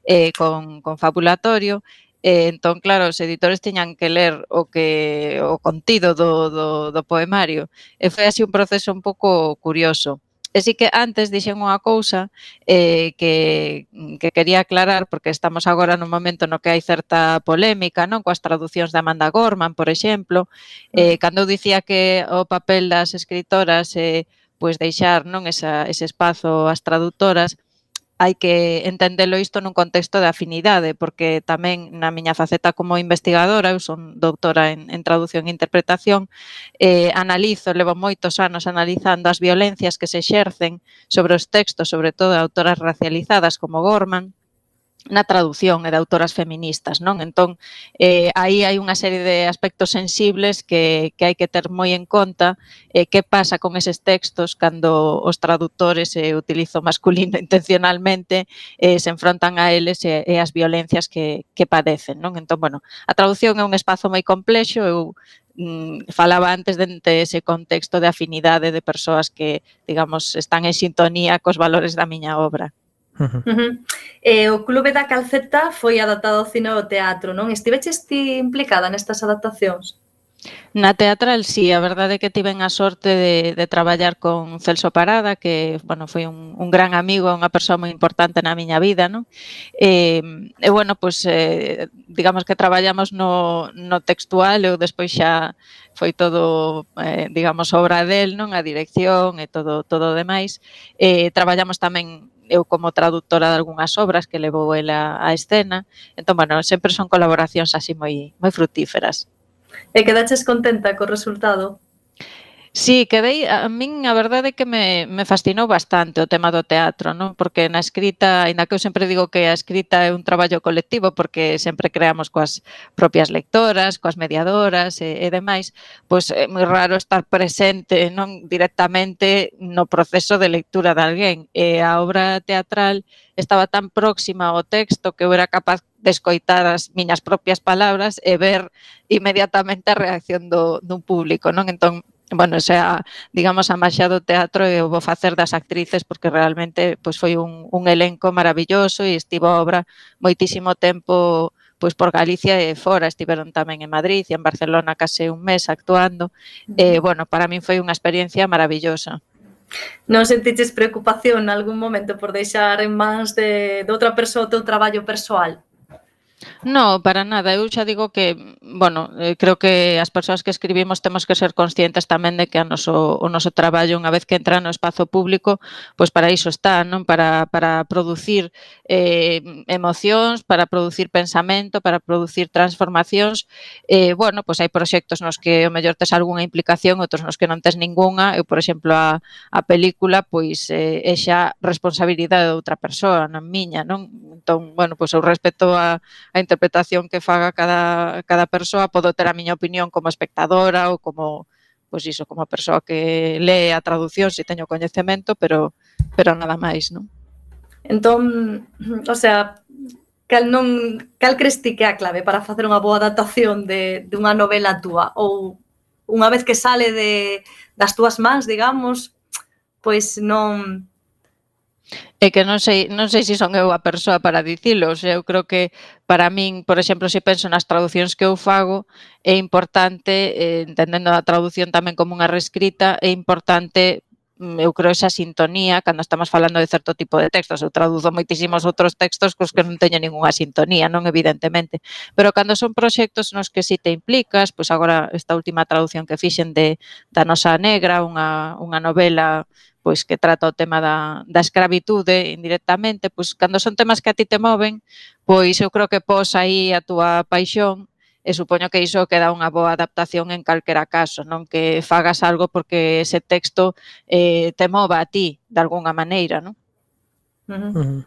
eh, con, con fabulatorio E entón, claro, os editores tiñan que ler o que o contido do, do, do poemario. E foi así un proceso un pouco curioso. E sí que antes dixen unha cousa eh, que, que quería aclarar, porque estamos agora nun momento no que hai certa polémica, non coas traduccións da Amanda Gorman, por exemplo, eh, mm. cando eu dicía que o papel das escritoras eh, pois deixar non esa, ese espazo ás traductoras, hai que entendelo isto nun contexto de afinidade, porque tamén na miña faceta como investigadora, eu son doutora en, en traducción e interpretación, eh, analizo, levo moitos anos analizando as violencias que se exercen sobre os textos, sobre todo de autoras racializadas como Gorman, na tradución e de autoras feministas, non? Entón, eh, aí hai unha serie de aspectos sensibles que, que hai que ter moi en conta eh, que pasa con eses textos cando os traductores e eh, utilizo masculino intencionalmente eh, se enfrontan a eles e, e as violencias que, que padecen, non? Entón, bueno, a traducción é un espazo moi complexo, eu mm, falaba antes dente ese contexto de afinidade de persoas que, digamos, están en sintonía cos valores da miña obra.
Uh -huh. E o Clube da Calceta foi adaptado ao cine ao teatro, non? Estiveches ti implicada nestas adaptacións?
Na teatral, sí, a verdade é que tiven a sorte de, de traballar con Celso Parada, que, bueno, foi un, un gran amigo, unha persoa moi importante na miña vida, non? E, e bueno, pois, eh, digamos que traballamos no, no textual, eu despois xa foi todo, eh, digamos, obra del, non? A dirección e todo todo demais. Eh, traballamos tamén eu como traductora de algunhas obras que levou ela a escena. Entón, bueno, sempre son colaboracións así moi moi frutíferas.
E quedaches contenta co resultado?
Sí, quedei, a min a verdade é que me, me fascinou bastante o tema do teatro, non? Porque na escrita, ainda que eu sempre digo que a escrita é un traballo colectivo porque sempre creamos coas propias lectoras, coas mediadoras e, e demais, pois é moi raro estar presente non directamente no proceso de lectura de alguén. E a obra teatral estaba tan próxima ao texto que eu era capaz de escoitar as miñas propias palabras e ver inmediatamente a reacción do, dun público, non? Entón, bueno, xa, digamos, a maxia do teatro e o vou facer das actrices porque realmente pois foi un, un elenco maravilloso e estivo a obra moitísimo tempo pois por Galicia e fora, estiveron tamén en Madrid e en Barcelona case un mes actuando. E, eh, bueno, para min foi unha experiencia maravillosa.
Non sentiches preocupación en algún momento por deixar en mans de, de outra persoa o teu traballo persoal?
No, para nada. Eu xa digo que, bueno, eh, creo que as persoas que escribimos temos que ser conscientes tamén de que a noso, o noso traballo, unha vez que entra no espazo público, pois para iso está, non? Para, para producir eh, emocións, para producir pensamento, para producir transformacións. Eh, bueno, pois hai proxectos nos que o mellor tes algunha implicación, outros nos que non tes ningunha. Eu, por exemplo, a, a película, pois eh, é xa responsabilidade de outra persoa, non miña, non? Entón, bueno, pois eu respecto a a interpretación que faga cada, cada persoa, podo ter a miña opinión como espectadora ou como pois iso, como persoa que lee a traducción se teño coñecemento, pero pero nada máis, non?
Entón, o sea, cal non cal crees ti que é a clave para facer unha boa adaptación de de unha novela túa ou unha vez que sale de das túas mans, digamos, pois non
É que non sei, non sei se son eu a persoa para dicilos. Eu creo que para min, por exemplo, se penso nas traduccións que eu fago, é importante, eh, entendendo a traducción tamén como unha reescrita, é importante mm, eu creo esa sintonía cando estamos falando de certo tipo de textos. Eu traduzo moitísimos outros textos cos que non teño ningunha sintonía, non evidentemente. Pero cando son proxectos nos que si te implicas, pois agora esta última traducción que fixen de da nosa negra, unha, unha novela pois que trata o tema da, da escravitude indirectamente, pois cando son temas que a ti te moven, pois eu creo que pos aí a túa paixón e supoño que iso queda unha boa adaptación en calquera caso, non que fagas algo porque ese texto eh, te mova a ti de algunha maneira, non?
Uh
-huh.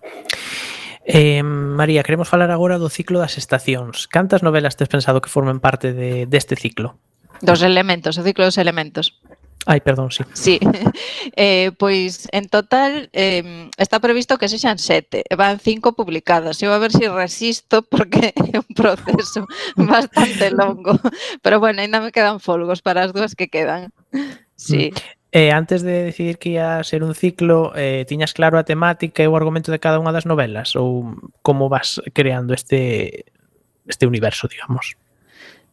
Eh, María, queremos falar agora do ciclo das estacións. Cantas novelas tes pensado que formen parte de, deste ciclo?
Dos elementos, o ciclo dos elementos.
Ai, perdón, sí.
Sí, eh, pois en total eh, está previsto que sexan sete, van cinco publicadas. Eu a ver se si resisto porque é un proceso bastante longo. Pero bueno, ainda me quedan folgos para as dúas que quedan. Sí. Mm.
Eh, antes de decidir que ia ser un ciclo, eh, tiñas claro a temática e o argumento de cada unha das novelas ou como vas creando este este universo, digamos?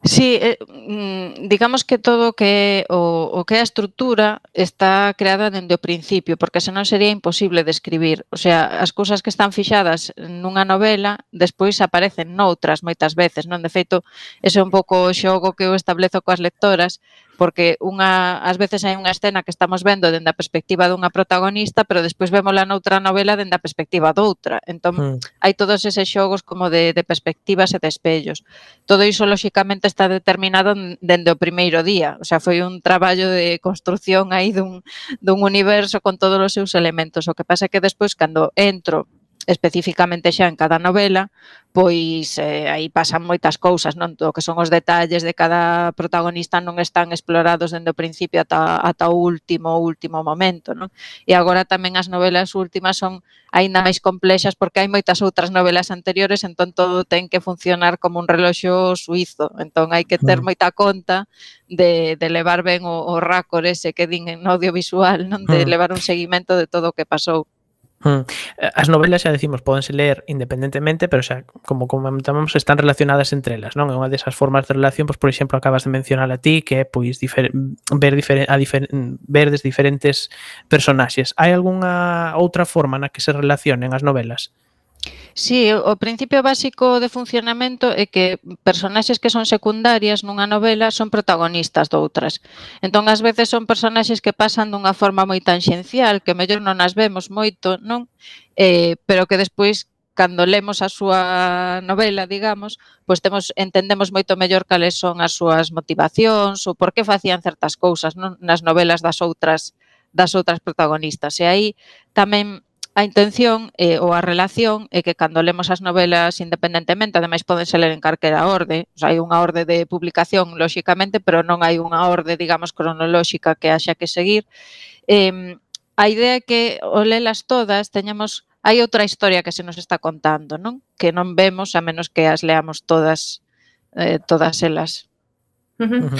Sí, eh, mm, digamos que todo que o, o que é a estrutura está creada dende o principio, porque senón sería imposible describir. De o sea, as cousas que están fixadas nunha novela despois aparecen noutras moitas veces, non? De feito, ese é un pouco o xogo que eu establezo coas lectoras porque unha ás veces hai unha escena que estamos vendo dende a perspectiva dunha protagonista, pero despois vémola noutra novela dende a perspectiva doutra. Entón,
mm.
hai todos eses xogos como de, de perspectivas e de espellos. Todo iso, lóxicamente, está determinado dende o primeiro día. O sea, foi un traballo de construción aí dun, dun universo con todos os seus elementos. O que pasa é que despois, cando entro especificamente xa en cada novela, pois eh, aí pasan moitas cousas, non? O que son os detalles de cada protagonista non están explorados dende o principio ata, ata o último, último momento, non? E agora tamén as novelas últimas son aínda máis complexas porque hai moitas outras novelas anteriores, entón todo ten que funcionar como un reloxo suizo, entón hai que ter
mm.
moita conta de, de levar ben o, o rácor ese que din en audiovisual, non? De
mm.
levar un seguimento de todo o que pasou.
Hmm. Eh, as novelas, xa decimos, podense ler independentemente, pero xa, como comentamos, están relacionadas entre elas, non? É unha desas formas de relación, pois, por exemplo, acabas de mencionar a ti, que é, pois, difer ver, difer a difer ver des diferentes personaxes. Hai algunha outra forma na que se relacionen as novelas?
Sí, o principio básico de funcionamento é que personaxes que son secundarias nunha novela son protagonistas doutras. Entón, ás veces son personaxes que pasan dunha forma moi tanxencial, que mellor non as vemos moito, non? Eh, pero que despois cando lemos a súa novela, digamos, pois temos entendemos moito mellor cales son as súas motivacións ou por que facían certas cousas non? nas novelas das outras das outras protagonistas. E aí tamén a intención eh, ou a relación é que cando lemos as novelas independentemente, ademais podense ler en carquera orde, o sea, hai unha orde de publicación, lóxicamente, pero non hai unha orde, digamos, cronolóxica que haxa que seguir. Eh, a idea é que o lelas todas teñamos hai outra historia que se nos está contando, non? Que non vemos a menos que as leamos todas eh, todas elas.
Uh
-huh.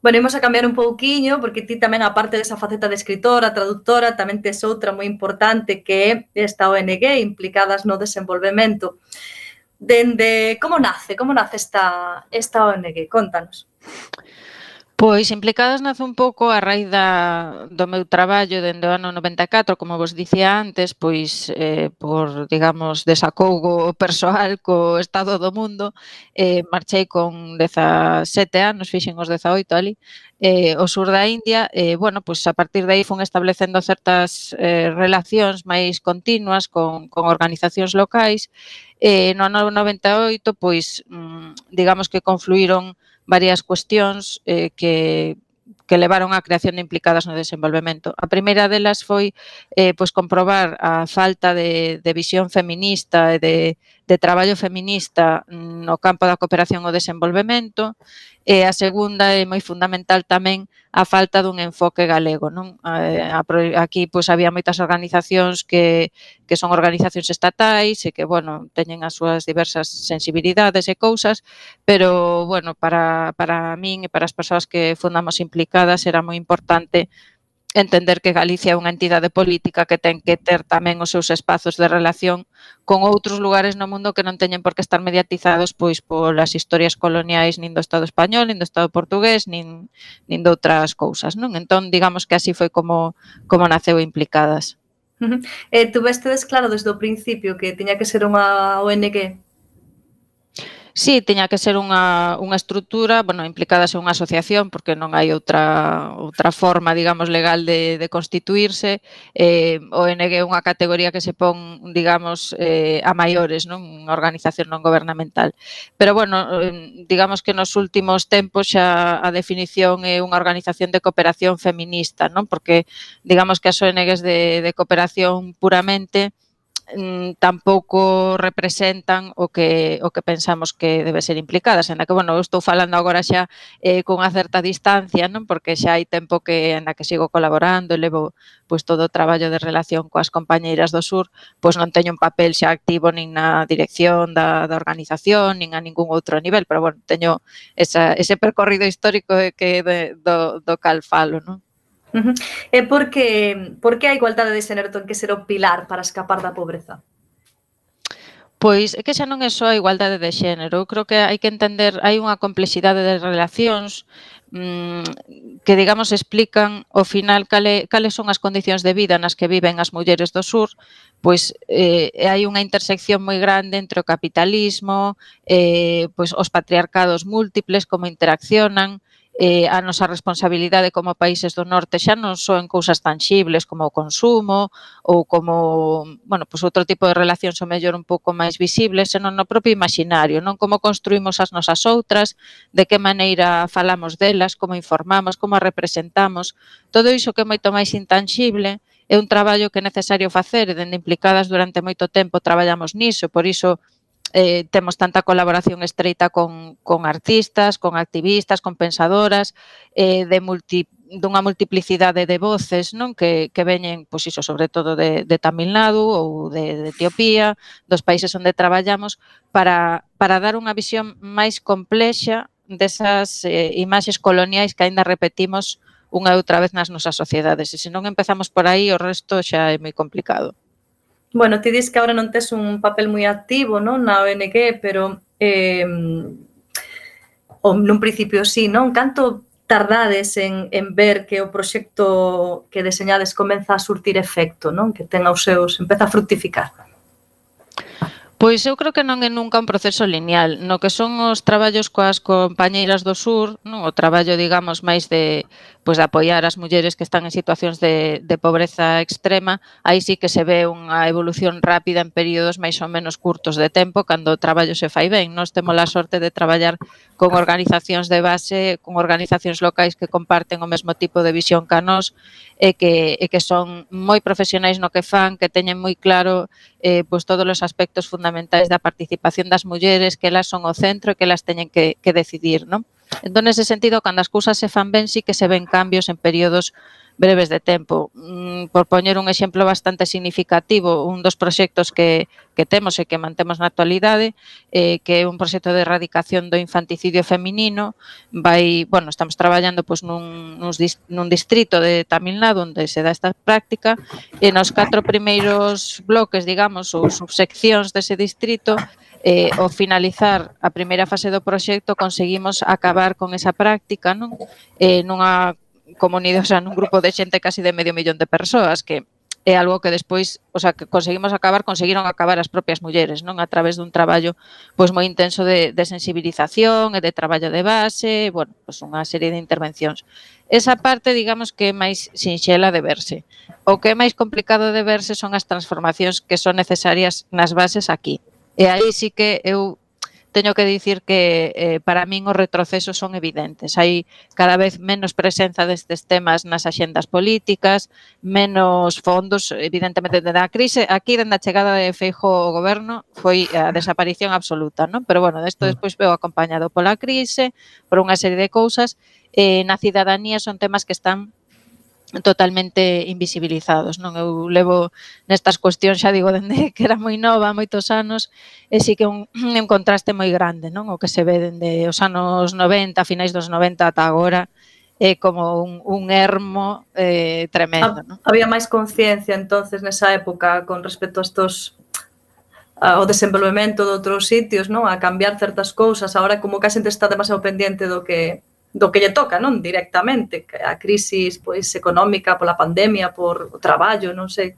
Venimos a cambiar un pouquiño, porque ti tamén, aparte desa faceta de escritora, traductora, tamén tes outra moi importante que é esta ONG, implicadas no desenvolvemento. Dende, como nace? Como nace esta, esta ONG? Contanos.
Pois implicadas nace un pouco a raíz da, do meu traballo dende o ano 94, como vos dicía antes, pois eh, por, digamos, desacougo persoal co estado do mundo, eh, marchei con 17 anos, fixen os 18 ali, eh, o sur da India, eh, bueno, pois a partir de aí fun establecendo certas eh, relacións máis continuas con, con organizacións locais, eh, no ano 98, pois, mm, digamos que confluíron varias cuestións eh, que que levaron á creación de implicadas no desenvolvemento. A primeira delas foi eh, pois comprobar a falta de, de visión feminista e de, de traballo feminista no campo da cooperación ao desenvolvemento e a segunda é moi fundamental tamén a falta dun enfoque galego. Non? Aquí pois, había moitas organizacións que, que son organizacións estatais e que bueno, teñen as súas diversas sensibilidades e cousas, pero bueno, para, para min e para as persoas que fundamos implicadas era moi importante entender que Galicia é unha entidade política que ten que ter tamén os seus espazos de relación con outros lugares no mundo que non teñen por que estar mediatizados pois polas historias coloniais nin do Estado español, nin do Estado portugués, nin, nin de outras cousas, non? Entón, digamos que así foi como, como naceu implicadas.
Eh, tu vestedes claro desde o principio que tiña que ser unha ONG?
Sí, tiña que ser unha, unha estrutura, bueno, implicada ser unha asociación, porque non hai outra, outra forma, digamos, legal de, de constituirse. Eh, ONG é unha categoría que se pon, digamos, eh, a maiores, non? Unha organización non gubernamental. Pero, bueno, eh, digamos que nos últimos tempos xa a definición é unha organización de cooperación feminista, non? Porque, digamos que as ONGs de, de cooperación puramente Mm, tampouco representan o que o que pensamos que debe ser implicadas, en que, bueno, eu estou falando agora xa eh, cunha certa distancia, non porque xa hai tempo que en que sigo colaborando e levo pois, todo o traballo de relación coas compañeiras do sur, pois non teño un papel xa activo nin na dirección da, da organización, nin a ningún outro nivel, pero bueno, teño esa, ese percorrido histórico que de, do, do cal falo, non?
Uh eh, -huh. E por que, por que a igualdade de xénero ten que ser o pilar para escapar da pobreza?
Pois é que xa non é só a igualdade de xénero, creo que hai que entender, hai unha complexidade de relacións mmm, que digamos explican ao final cale, cales son as condicións de vida nas que viven as mulleres do sur, pois eh, hai unha intersección moi grande entre o capitalismo, eh, pois os patriarcados múltiples como interaccionan, eh, a nosa responsabilidade como países do norte xa non só en cousas tangibles como o consumo ou como, bueno, pois outro tipo de relacións o mellor un pouco máis visibles, senón no propio imaginario, non como construímos as nosas outras, de que maneira falamos delas, como informamos, como representamos, todo iso que é moito máis intangible é un traballo que é necesario facer e dende implicadas durante moito tempo traballamos niso, por iso eh, temos tanta colaboración estreita con, con artistas, con activistas, con pensadoras, eh, de multi, dunha multiplicidade de voces non que, que veñen, pois iso, sobre todo de, de Tamil Nadu ou de, de Etiopía, dos países onde traballamos, para, para dar unha visión máis complexa desas eh, imaxes coloniais que aínda repetimos unha e outra vez nas nosas sociedades. E se non empezamos por aí, o resto xa é moi complicado.
Bueno, ti dis que agora non tes un papel moi activo non na ONG, pero eh, o nun principio sí, non? Canto tardades en, en ver que o proxecto que deseñades comeza a surtir efecto, non? Que ten os seus, empeza a fructificar.
Pois eu creo que non é nunca un proceso lineal. No que son os traballos coas compañeiras do sur, non? o traballo, digamos, máis de, pois de apoiar as mulleres que están en situacións de, de pobreza extrema, aí sí que se ve unha evolución rápida en períodos máis ou menos curtos de tempo cando o traballo se fai ben. Nós temos a sorte de traballar con organizacións de base, con organizacións locais que comparten o mesmo tipo de visión que a nós e que, e que son moi profesionais no que fan, que teñen moi claro eh, pois todos os aspectos fundamentais da participación das mulleres, que elas son o centro e que elas teñen que, que decidir, non? Entón, nese sentido, cando as cousas se fan ben, sí que se ven cambios en períodos breves de tempo. Mm, por poñer un exemplo bastante significativo, un dos proxectos que, que temos e que mantemos na actualidade, eh, que é un proxecto de erradicación do infanticidio feminino, vai, bueno, estamos traballando pois, nun, nun, nun distrito de Tamil Nadu onde se dá esta práctica, e nos catro primeiros bloques, digamos, ou subseccións dese distrito, eh, ao finalizar a primeira fase do proxecto conseguimos acabar con esa práctica non eh, nunha comunidade, o sea, nun grupo de xente casi de medio millón de persoas que é algo que despois, o sea, que conseguimos acabar, conseguiron acabar as propias mulleres, non? A través dun traballo pois moi intenso de, de sensibilización e de traballo de base, bueno, pois unha serie de intervencións. Esa parte, digamos que é máis sinxela de verse. O que é máis complicado de verse son as transformacións que son necesarias nas bases aquí. E aí sí que eu teño que dicir que eh, para min os retrocesos son evidentes. Hai cada vez menos presenza destes temas nas axendas políticas, menos fondos, evidentemente, dende a crise. Aquí, dende a chegada de Feijo ao goberno, foi a desaparición absoluta, non? Pero, bueno, desto mm. despois veo acompañado pola crise, por unha serie de cousas, eh, na cidadanía son temas que están totalmente invisibilizados. Non eu levo nestas cuestións, xa digo, dende que era moi nova, moitos anos, e sí que un, un contraste moi grande, non? O que se ve dende os anos 90, finais dos 90 ata agora, é como un, un ermo eh, tremendo. Non?
Había máis conciencia entonces nesa época con respecto a estos ao desenvolvemento de outros sitios, non? A cambiar certas cousas. Agora como que a xente está demasiado pendiente do que do que lle toca, non, directamente, a crisis pois económica pola pandemia, por o traballo, non sei.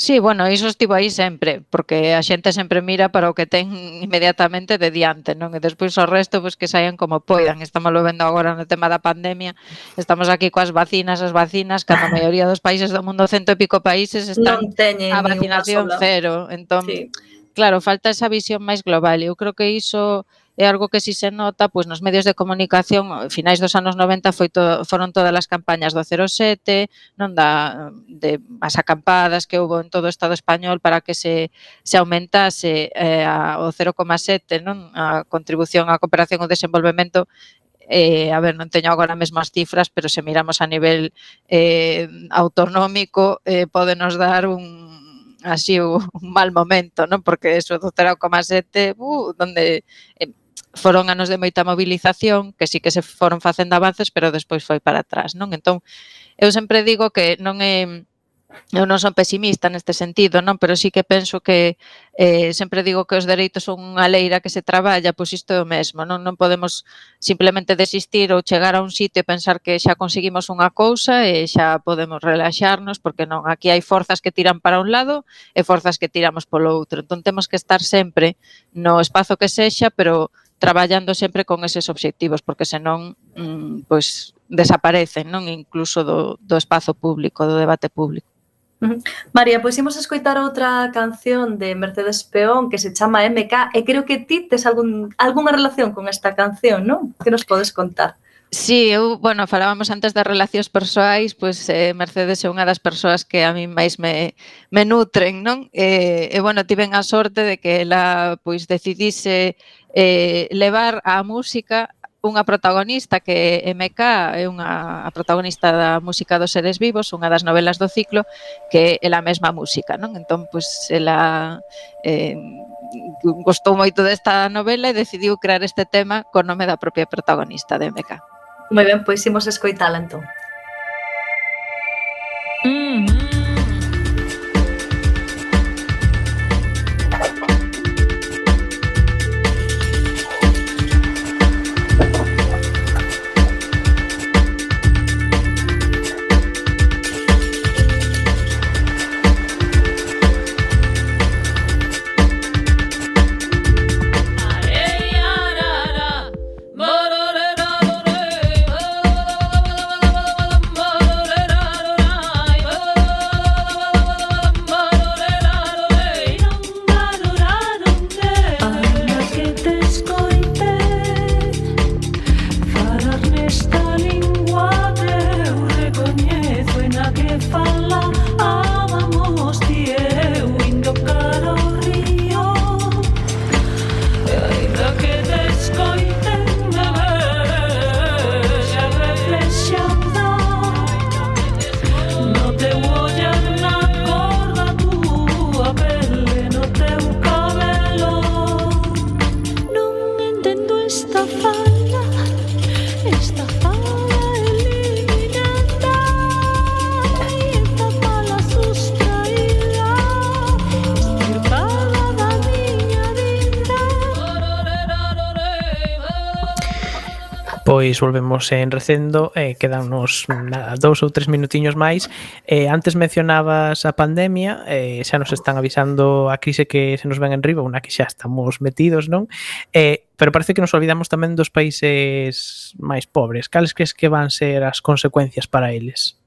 Sí, bueno, iso estivo aí sempre, porque a xente sempre mira para o que ten inmediatamente de diante, non? E despois o resto, pois que saian como poidan. Estamos lo vendo agora no tema da pandemia, estamos aquí coas vacinas, as vacinas, que a maioría dos países do mundo, cento e pico países, están
non teñen
a vacinación cero. Entón,
sí.
claro, falta esa visión máis global. Eu creo que iso é algo que si se nota, pois nos medios de comunicación, finais dos anos 90 foi to, foron todas as campañas do 07, non da de as acampadas que houve en todo o estado español para que se se aumentase eh, a, o 0,7, non, a contribución á cooperación ao desenvolvemento eh, a ver, non teño agora mesmo as cifras, pero se miramos a nivel eh, autonómico, eh, podenos dar un, así un mal momento, non? Porque eso do 0,7, uh, donde eh, foron anos de moita mobilización, que sí que se foron facendo avances, pero despois foi para atrás, non? Entón, eu sempre digo que non é eu non son pesimista neste sentido, non, pero sí que penso que eh, sempre digo que os dereitos son unha leira que se traballa, pois isto é o mesmo, non non podemos simplemente desistir ou chegar a un sitio e pensar que xa conseguimos unha cousa e xa podemos relaxarnos porque non, aquí hai forzas que tiran para un lado e forzas que tiramos polo outro. Entón temos que estar sempre no espazo que sexa, pero traballando sempre con eses obxectivos, porque senón mm, pois desaparecen, non incluso do, do espazo público, do debate público.
María, pois imos escoitar outra canción de Mercedes Peón que se chama MK e creo que ti tes algún, algunha relación con esta canción, non? Que nos podes contar?
Sí, eu, bueno, falábamos antes das relacións persoais, pois eh, Mercedes é unha das persoas que a mí máis me, me nutren, non? Eh, e, bueno, tiven a sorte de que ela, pois, decidise eh, levar a música unha protagonista que é MK, é unha a protagonista da música dos seres vivos, unha das novelas do ciclo, que é a mesma música, non? Entón, pois, ela eh, gostou moito desta novela e decidiu crear este tema co nome da propia protagonista de MK.
Moi ben, pois imos escoitala entón.
despois volvemos en recendo e eh, quedannos nada, dous ou tres minutiños máis. Eh, antes mencionabas a pandemia, eh, xa nos están avisando a crise que se nos ven riba, unha que xa estamos metidos, non? Eh, pero parece que nos olvidamos tamén dos países máis pobres. Cales crees que van ser as consecuencias para eles?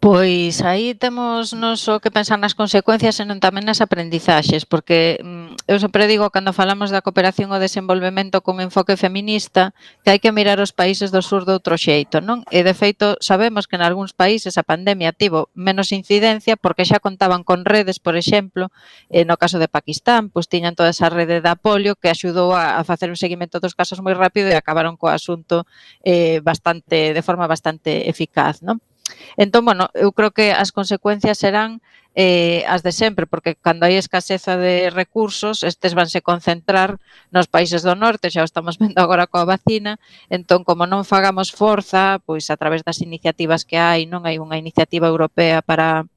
Pois aí temos non só que pensar nas consecuencias, senón tamén nas aprendizaxes, porque mm, eu sempre digo cando falamos da cooperación ao desenvolvemento con enfoque feminista, que hai que mirar os países do sur de outro xeito, non? E de feito sabemos que en algúns países a pandemia tivo menos incidencia porque xa contaban con redes, por exemplo, no caso de Pakistán, pois tiñan toda esa rede de apoio que axudou a facer un seguimento dos casos moi rápido e acabaron co asunto eh, bastante de forma bastante eficaz, non? Entón, bueno, eu creo que as consecuencias serán eh, as de sempre, porque cando hai escaseza de recursos, estes vanse concentrar nos países do norte, xa o estamos vendo agora coa vacina, entón, como non fagamos forza, pois a través das iniciativas que hai, non hai unha iniciativa europea para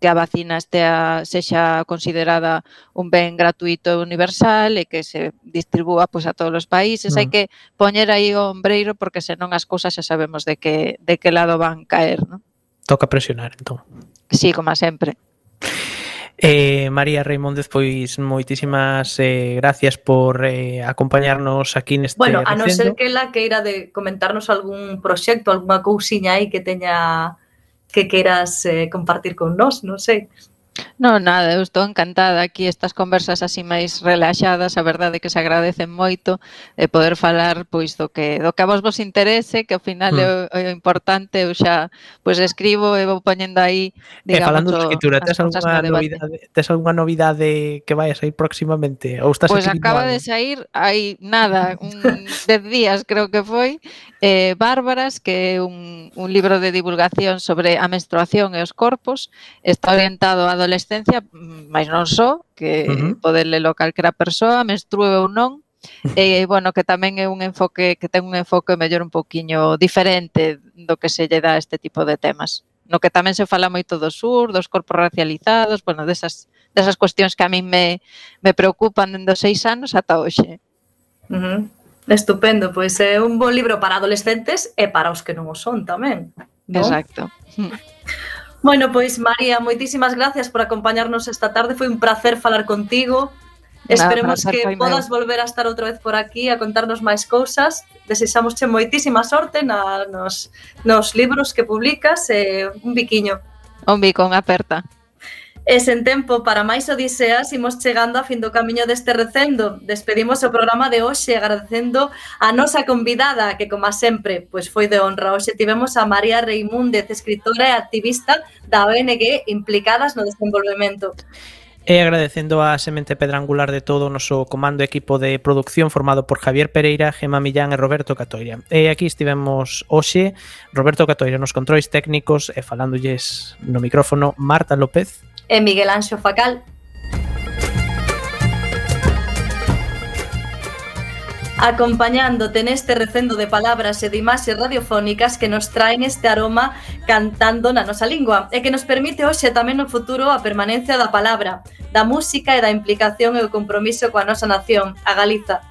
que a vacina estea, sexa considerada un ben gratuito e universal e que se distribúa pois, a todos os países.
Mm.
Hai que poñer aí o ombreiro porque senón as cousas xa sabemos de que, de que lado van caer. Non?
Toca presionar, entón.
Sí, como sempre.
Eh, María Reimóndez, pois moitísimas eh, gracias por eh, acompañarnos aquí neste
Bueno, recendo. a non ser que la queira de comentarnos algún proxecto, algunha cousiña aí que teña que quieras eh, compartir con nos, no sé.
Non, nada, eu estou encantada aquí estas conversas así máis relaxadas, a verdade que se agradecen moito e poder falar pois do que do que a vos vos interese, que ao final
mm.
é, hmm. o, é o importante, eu xa pois escribo e vou poñendo aí, digamos, eh,
falando de escritura, tes algunha novidade, tes algunha novidade que vai a sair próximamente ou estás
Pois acaba
algo?
de sair hai nada, un 10 días creo que foi, eh Bárbaras, que é un un libro de divulgación sobre a menstruación e os corpos, está orientado a adolescencia, mm, mais non só, que
uh -huh.
pode lelo calquera persoa, menstrue ou non, e bueno, que tamén é un enfoque que ten un enfoque mellor un poquiño diferente do que se lle dá a este tipo de temas. No que tamén se fala moito do sur, dos corpos racializados, bueno, desas desas cuestións que a min me, me preocupan dende os seis anos ata hoxe.
Uh -huh. Estupendo, pois é un bo libro para adolescentes e para os que non o son tamén. ¿no?
Exacto.
Bueno, pois María, moitísimas gracias por acompañarnos esta tarde. Foi un placer falar contigo.
Nada,
Esperemos que
podas meu.
volver a estar outra vez por aquí a contarnos máis cousas. Desexámosche moitísima sorte na, nos, nos libros que publicas e eh, un biquiño.
Un bico, unha aperta.
E sen tempo para máis odiseas imos chegando a fin do camiño deste recendo. Despedimos o programa de hoxe agradecendo a nosa convidada que, como sempre, pois foi de honra. Hoxe tivemos a María Reimúndez, escritora e activista da ONG implicadas no desenvolvemento.
E agradecendo a semente pedra angular de todo o noso comando e equipo de producción formado por Javier Pereira, Gema Millán e Roberto Catoira. E aquí estivemos hoxe Roberto Catoira nos controis técnicos e falándolles no micrófono Marta López
e Miguel Anxo Facal. Acompañándote neste recendo de palabras e de imaxes radiofónicas que nos traen este aroma cantando na nosa lingua e que nos permite hoxe tamén no futuro a permanencia da palabra, da música e da implicación e o compromiso coa nosa nación, a Galiza.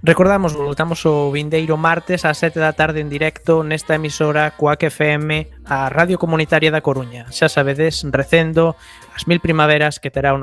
Recordamos, voltamos o vindeiro martes ás 7 da tarde en directo nesta emisora Coac FM, a Radio Comunitaria da Coruña. Xa sabedes, recendo as mil primaveras que terá o